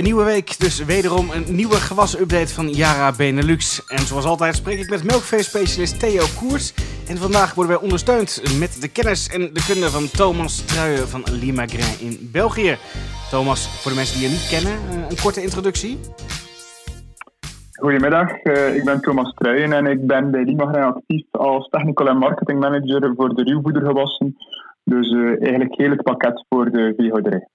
Een nieuwe week, dus wederom een nieuwe gewas-update van Yara Benelux. En zoals altijd spreek ik met melkveespecialist Theo Koers. En vandaag worden wij ondersteund met de kennis en de kunde van Thomas Truijen van Limagrin in België. Thomas, voor de mensen die je niet kennen, eh, een korte introductie. Goedemiddag, uh, ik ben Thomas Truijen en ik ben bij Limagrin actief als technical en marketing manager voor de ruwvoedergewassen. Dus uh, eigenlijk heel het pakket voor de veehouderij.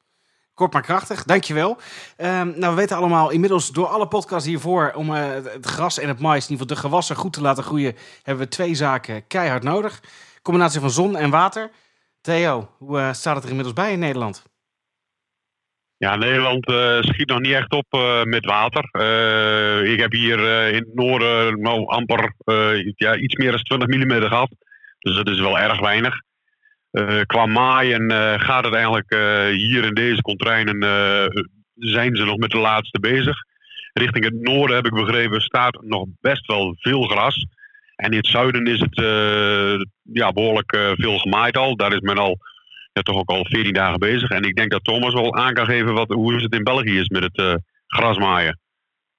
Kort maar krachtig, dankjewel. Um, nou, we weten allemaal inmiddels door alle podcasts hiervoor... om uh, het gras en het mais, in ieder geval de gewassen, goed te laten groeien... hebben we twee zaken keihard nodig. Combinatie van zon en water. Theo, hoe uh, staat het er inmiddels bij in Nederland? Ja, Nederland uh, schiet nog niet echt op met water. ik heb hier in het noorden nou, amper ja, iets meer dan 20 mm gehad. Dus dat is wel erg weinig. Uh, qua maaien uh, gaat het eigenlijk uh, hier in deze contrainen zijn ze nog met de laatste bezig. Richting het noorden heb ik begrepen staat nog best wel veel gras. En in het zuiden is het ja, behoorlijk veel gemaaid al. Daar is men al ja, toch ook al 14 dagen bezig. En ik denk dat Thomas wel aan kan geven wat, hoe het in België is met het grasmaaien.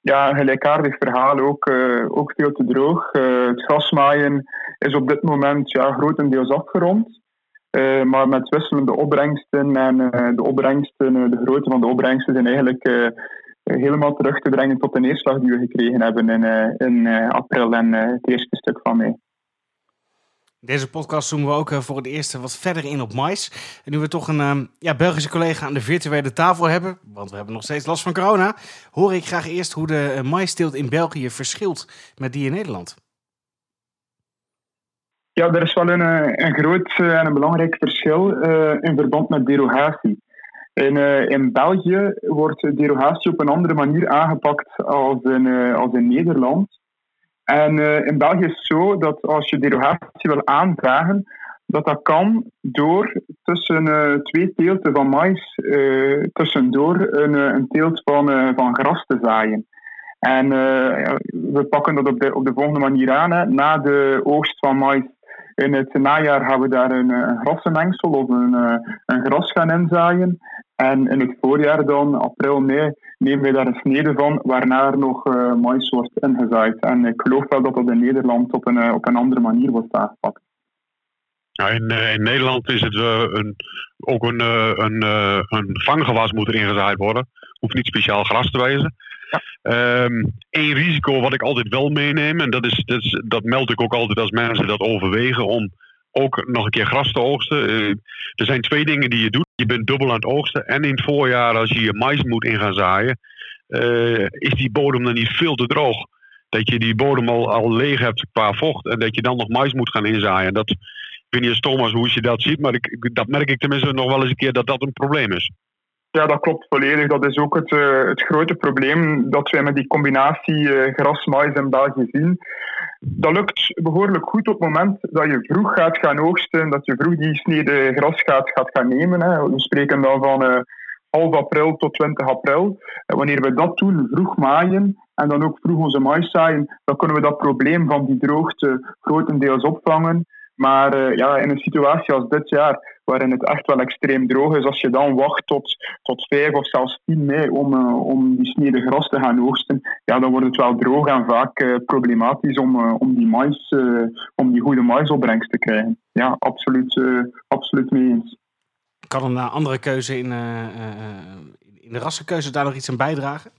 Ja, een gelijkaardig verhaal. Ook, ook veel te droog. het grasmaaien is op dit moment ja, grotendeels afgerond. Uh, maar met wisselende opbrengsten en uh, de opbrengsten, uh, de grootte van de opbrengsten zijn eigenlijk helemaal terug te brengen tot de neerslag die we gekregen hebben in, in april en het eerste stuk van mei. Deze podcast zoomen we ook voor het eerst wat verder in op mais. En nu we toch een um, ja, Belgische collega aan de virtuele tafel hebben, want we hebben nog steeds last van corona, hoor ik graag eerst hoe de maisteelt in België verschilt met die in Nederland. Ja, er is wel een, eh, een groot eh, en een belangrijk verschil uh, in verband met derogatie. In, in België wordt derogatie op een andere manier aangepakt als in, als in Nederland. En in België is het zo dat als je derogatie wil aanvragen, dat dat kan door tussen twee teelten van mais, tussendoor een, een teelt van, van gras te zaaien. En we pakken dat op de, op de volgende manier aan. Hè. Na de oogst van mais in het najaar gaan we daar een, een grassenmengsel of een, eh, een gras gaan inzaaien. En in het voorjaar dan, april, mei, nemen we daar een snede van waarna er nog uh, mais wordt ingezaaid. En ik geloof wel dat dat in Nederland op een, eh, op een andere manier wordt aangepakt. Ja, in, in, Nederland is het een, ook een, een, een vanggewas moet er ingezaaid worden. Hoeft niet speciaal gras te wezen. Eén ehm, risico wat ik altijd wel meeneem, en dat, is, dat, dat meld ik ook altijd als mensen dat overwegen om ook nog een keer gras te oogsten. Uh, er zijn twee dingen die je doet. Je bent dubbel aan het oogsten. En in het voorjaar, als je je mais moet in gaan zaaien, uh, is die bodem dan niet veel te droog. Dat je die bodem al, al leeg hebt qua vocht en dat je dan nog mais moet gaan inzaaien. Dat, ik weet niet eens Thomas hoe je dat ziet, maar ik, dat merk ik tenminste nog wel eens een keer dat dat een probleem is. Ja, dat klopt volledig. Dat is ook het, uh, het grote probleem dat wij met die combinatie uh, gras-mais in België zien. Dat lukt behoorlijk goed op het moment dat je vroeg gaat gaan oogsten, dat je vroeg die snede gras gaat, gaat gaan nemen. Hè. We spreken dan van uh, half april tot 20 april. En wanneer we dat doen, vroeg maaien en dan ook vroeg onze mais zaaien, dan kunnen we dat probleem van die droogte grotendeels opvangen. Maar ja, in een situatie als dit jaar, waarin het echt wel extreem droog is, als je dan wacht tot, tot 5 of zelfs 10 mei om, uh, om die snede gras te gaan oogsten, ja, dan wordt het wel droog en vaak uh, problematisch om, om, die mais, om die goede maisopbrengst te krijgen. Ja, absoluut, absoluut mee eens. Kan een andere keuze in, in de rassenkeuze daar nog iets aan bijdragen?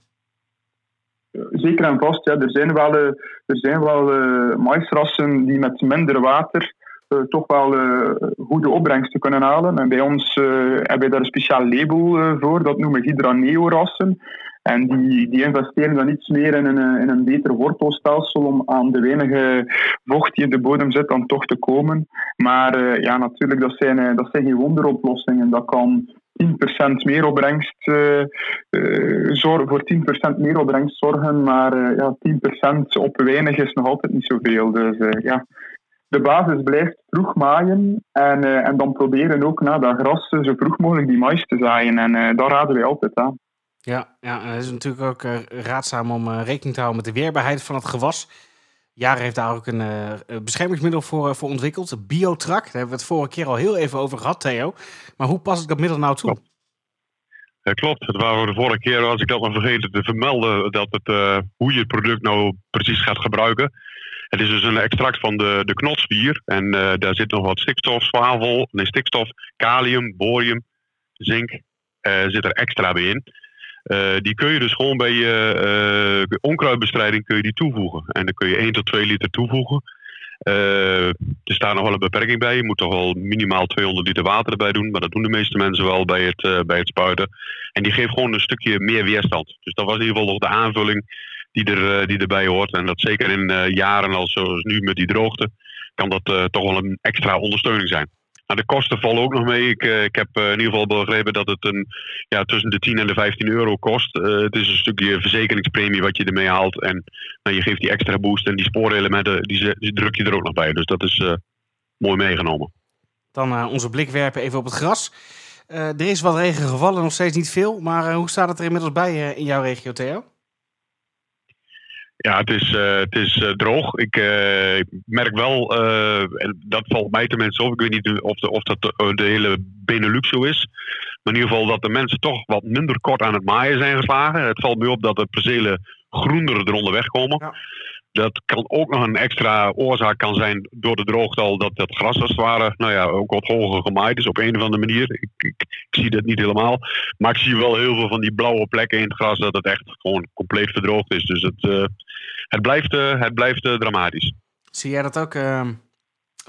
zeker en vast. Ja. Er zijn wel, er zijn wel maisrassen die met minder water uh, toch wel uh, goede opbrengsten kunnen halen. En bij ons uh, hebben we daar een speciaal label voor, dat noemen Hydraneo-rassen. En die, die investeren dan iets meer in een, in een beter wortelstelsel om aan de weinige vocht die in de bodem zit dan toch te komen. Maar ja, natuurlijk, dat zijn, dat zijn geen wonderoplossingen. Dat kan 10% meer opbrengst, uh, uh, zorg, voor 10% meer opbrengst zorgen, maar ja, 10% op weinig is nog altijd niet zoveel. Dus ja, de basis blijft vroeg maaien en, uh, en dan proberen ook na dat gras zo vroeg mogelijk die mais te zaaien. En uh, daar raden wij altijd aan. Ja, ja en het is natuurlijk ook uh, raadzaam om rekening te houden met de weerbaarheid van het gewas. Jaren heeft daar ook een beschermingsmiddel voor, voor ontwikkeld, Biotrak. Daar hebben we het vorige keer al heel even over gehad, Theo. Maar hoe pas ik dat middel nou toe? Ja, klopt. Het waren de vorige keer, als ik dat nog vergeten te vermelden, dat het, uh, hoe je het product nou precies gaat gebruiken. Het is dus een extract van de, de knotspier. En uh, daar zit nog wat stikstof, zwavel, nee, stikstof, kalium, borium, zink uh, zit er extra bij in. Uh, die kun je dus gewoon bij je onkruidbestrijding kun je die toevoegen. En dan kun je 1 tot 2 liter toevoegen. Er staat nog wel een beperking bij. Je moet toch wel minimaal 200 liter water erbij doen. Maar dat doen de meeste mensen wel bij het, bij het spuiten. En die geeft gewoon een stukje meer weerstand. Dus dat was in ieder geval nog de aanvulling die, er, uh, die erbij hoort. En dat zeker in jaren als zoals nu met die droogte, kan dat toch wel een extra ondersteuning zijn. Nou, de kosten vallen ook nog mee. Ik, ik heb in ieder geval begrepen dat het een, ja, tussen de 10 en de 15 euro kost. het is een stukje verzekeringspremie wat je ermee haalt. En nou, je geeft die extra boost en die spoorelementen, die, die druk je er ook nog bij. Dus dat is mooi meegenomen. Dan onze blik werpen even op het gras. Er is wat regen gevallen, nog steeds niet veel. Maar hoe staat het er inmiddels bij in jouw regio, Theo? Ja, het is, het is droog. Ik merk wel, en dat valt mij tenminste op. Ik weet niet of, de, of dat de, de, hele Benelux zo is. Maar in ieder geval dat de mensen toch wat minder kort aan het maaien zijn geslagen. Het valt me op dat de percelen groener eronder wegkomen. Ja. Dat kan ook nog een extra oorzaak kan zijn door de droogte al dat het gras als het ware nou ja, ook wat hoger gemaaid is op een of andere manier. Ik, ik, ik, zie dat niet helemaal. Maar ik zie wel heel veel van die blauwe plekken in het gras dat het echt gewoon compleet verdroogd is. Dus het, het blijft, uh, het blijft uh, dramatisch. Zie jij dat ook,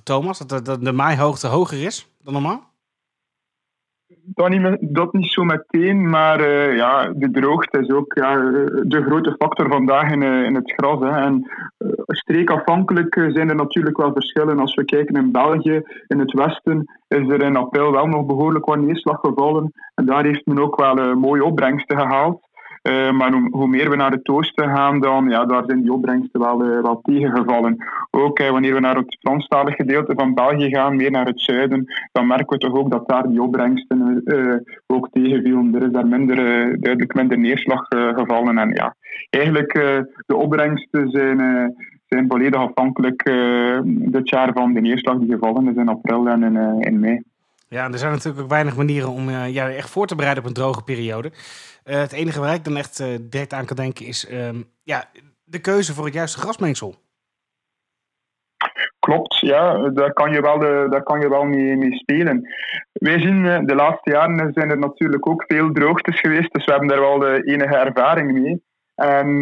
Thomas? Dat de, de, de maaihoogte hoger is dan normaal? dat niet, dat niet zo meteen, maar uh, ja, de droogte is ook ja, de grote factor vandaag in, uh, in het gras. Hè. En uh, streekafhankelijk zijn er natuurlijk wel verschillen. Als we kijken in België, in het westen, is er in april wel nog behoorlijk wat neerslag gevallen. En daar heeft men ook wel mooie opbrengsten gehaald. Uh, maar hoe, meer we naar het oosten gaan, dan ja, daar zijn die opbrengsten wel, uh, wel tegengevallen. Ook wanneer we naar het Franstalig gedeelte van België gaan, meer naar het zuiden, dan merken we toch ook dat daar die opbrengsten ook tegenvielen. Er is daar minder, duidelijk minder neerslag gevallen. En ja, eigenlijk de opbrengsten zijn zijn volledig afhankelijk dit jaar van de neerslag die gevallen is in april en in, in mei. Ja, er zijn natuurlijk ook weinig manieren om uh, jou echt voor te bereiden op een droge periode. Uh, het enige waar ik dan echt uh, direct aan kan denken is uh, ja, de keuze voor het juiste grasmengsel. Klopt, ja, daar kan je wel, daar kan je wel mee, mee spelen. Wij zien de laatste jaren zijn er natuurlijk ook veel droogtes geweest, dus we hebben daar wel de enige ervaring mee. En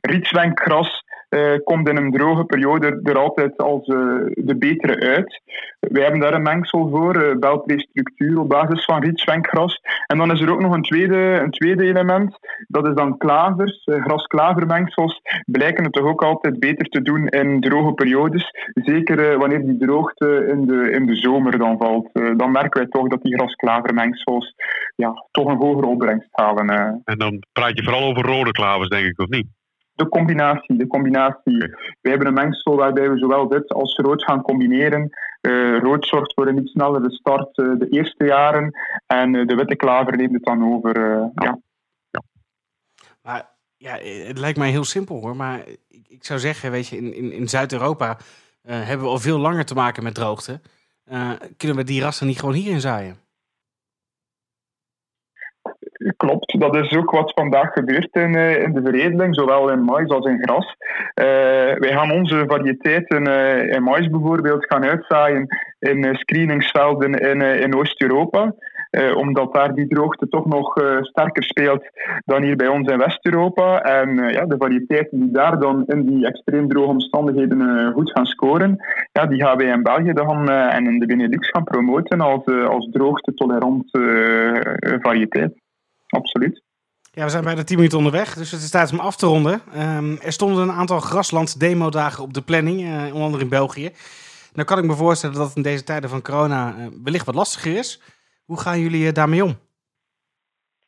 rietswenkgras uh, komt in een droge periode er altijd als uh, de betere uit. Wij hebben daar een mengsel voor, uh, Belpre-structuur op basis van rietswenkgras. En dan is er ook nog een tweede, een tweede element, dat is dan klavers. gras-klavermengsels blijken het toch ook altijd beter te doen in droge periodes. Zeker wanneer die droogte in de, in de zomer dan valt. dan merken wij toch dat die gras-klavermengsels ja, toch een hogere opbrengst halen. En dan praat je vooral over rode klavers, denk ik, of niet? De combinatie. De combinatie. We hebben een mengsel waarbij we zowel dit als rood gaan combineren. Uh, rood zorgt voor een iets snellere start uh, de eerste jaren en uh, de witte klaver neemt het dan over. Ja. ja. Maar ja, het lijkt mij heel simpel hoor. Maar ik, ik zou zeggen, weet je, in, in, in Zuid-Europa hebben we al veel langer te maken met droogte. kunnen we die rassen niet gewoon hierin zaaien? Klopt, dat is ook wat vandaag gebeurt in, uh, in de veredeling, zowel in mais als in gras. Uh, wij gaan onze variëteiten uh, in mais bijvoorbeeld gaan uitzaaien in screeningsvelden in, in Oost-Europa. omdat daar die droogte toch nog sterker speelt dan hier bij ons in West-Europa. En ja, de variëteiten die daar dan in die extreem droge omstandigheden goed gaan scoren, ja, die gaan wij in België dan en in de Benelux gaan promoten als, als droogte-tolerant variëteit absoluut. Ja, we zijn bijna 10 minuten onderweg, dus het is tijd om af te ronden. Um, er stonden een aantal grasland demo-dagen op de planning, uh, onder andere in België. Nou kan ik me voorstellen dat het in deze tijden van corona uh, wellicht wat lastiger is. Hoe gaan jullie uh, daarmee om?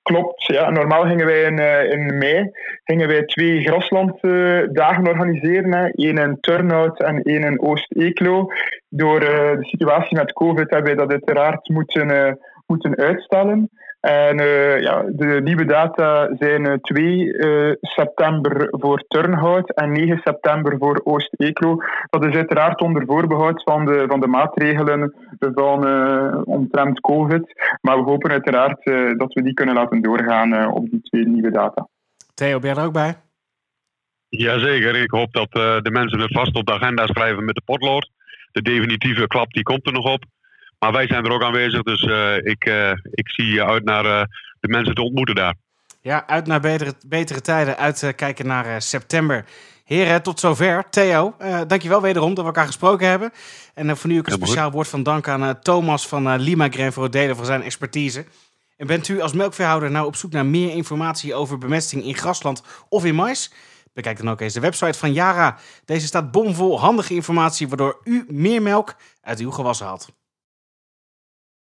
Klopt, ja. Normaal gingen wij in, in mei gingen wij twee graslanddagen organiseren. Hè. Eén in Turnhout en één in Oost-Eeklo. Door de situatie met COVID hebben wij dat uiteraard moeten, moeten uitstellen. En uh, ja, de nieuwe data zijn 2 uh, september voor Turnhout en 9 september voor Oost-Eeklo. Dat is uiteraard onder voorbehoud van de, van de maatregelen van uh, omtrent COVID. Maar we hopen uiteraard dat we die kunnen laten doorgaan op die twee nieuwe data. Theo, ben je er ook bij? Jazeker, ik hoop dat de mensen het vast op de agenda schrijven met de potlood. De definitieve klap die komt er nog op. Maar wij zijn er ook aanwezig, dus uh, ik, uh, ik zie uit naar uh, de mensen te ontmoeten daar. Ja, uit naar betere, betere tijden, uitkijken naar september. Heren, tot zover. Theo, dankjewel wederom dat we elkaar gesproken hebben. En voor nu ook een speciaal woord van dank aan Thomas van Lima Gren voor het delen van zijn expertise. En bent u als melkveehouder nou op zoek naar meer informatie over bemesting in grasland of in mais? Bekijk dan ook eens de website van Yara. Deze staat bomvol handige informatie waardoor u meer melk uit uw gewassen haalt.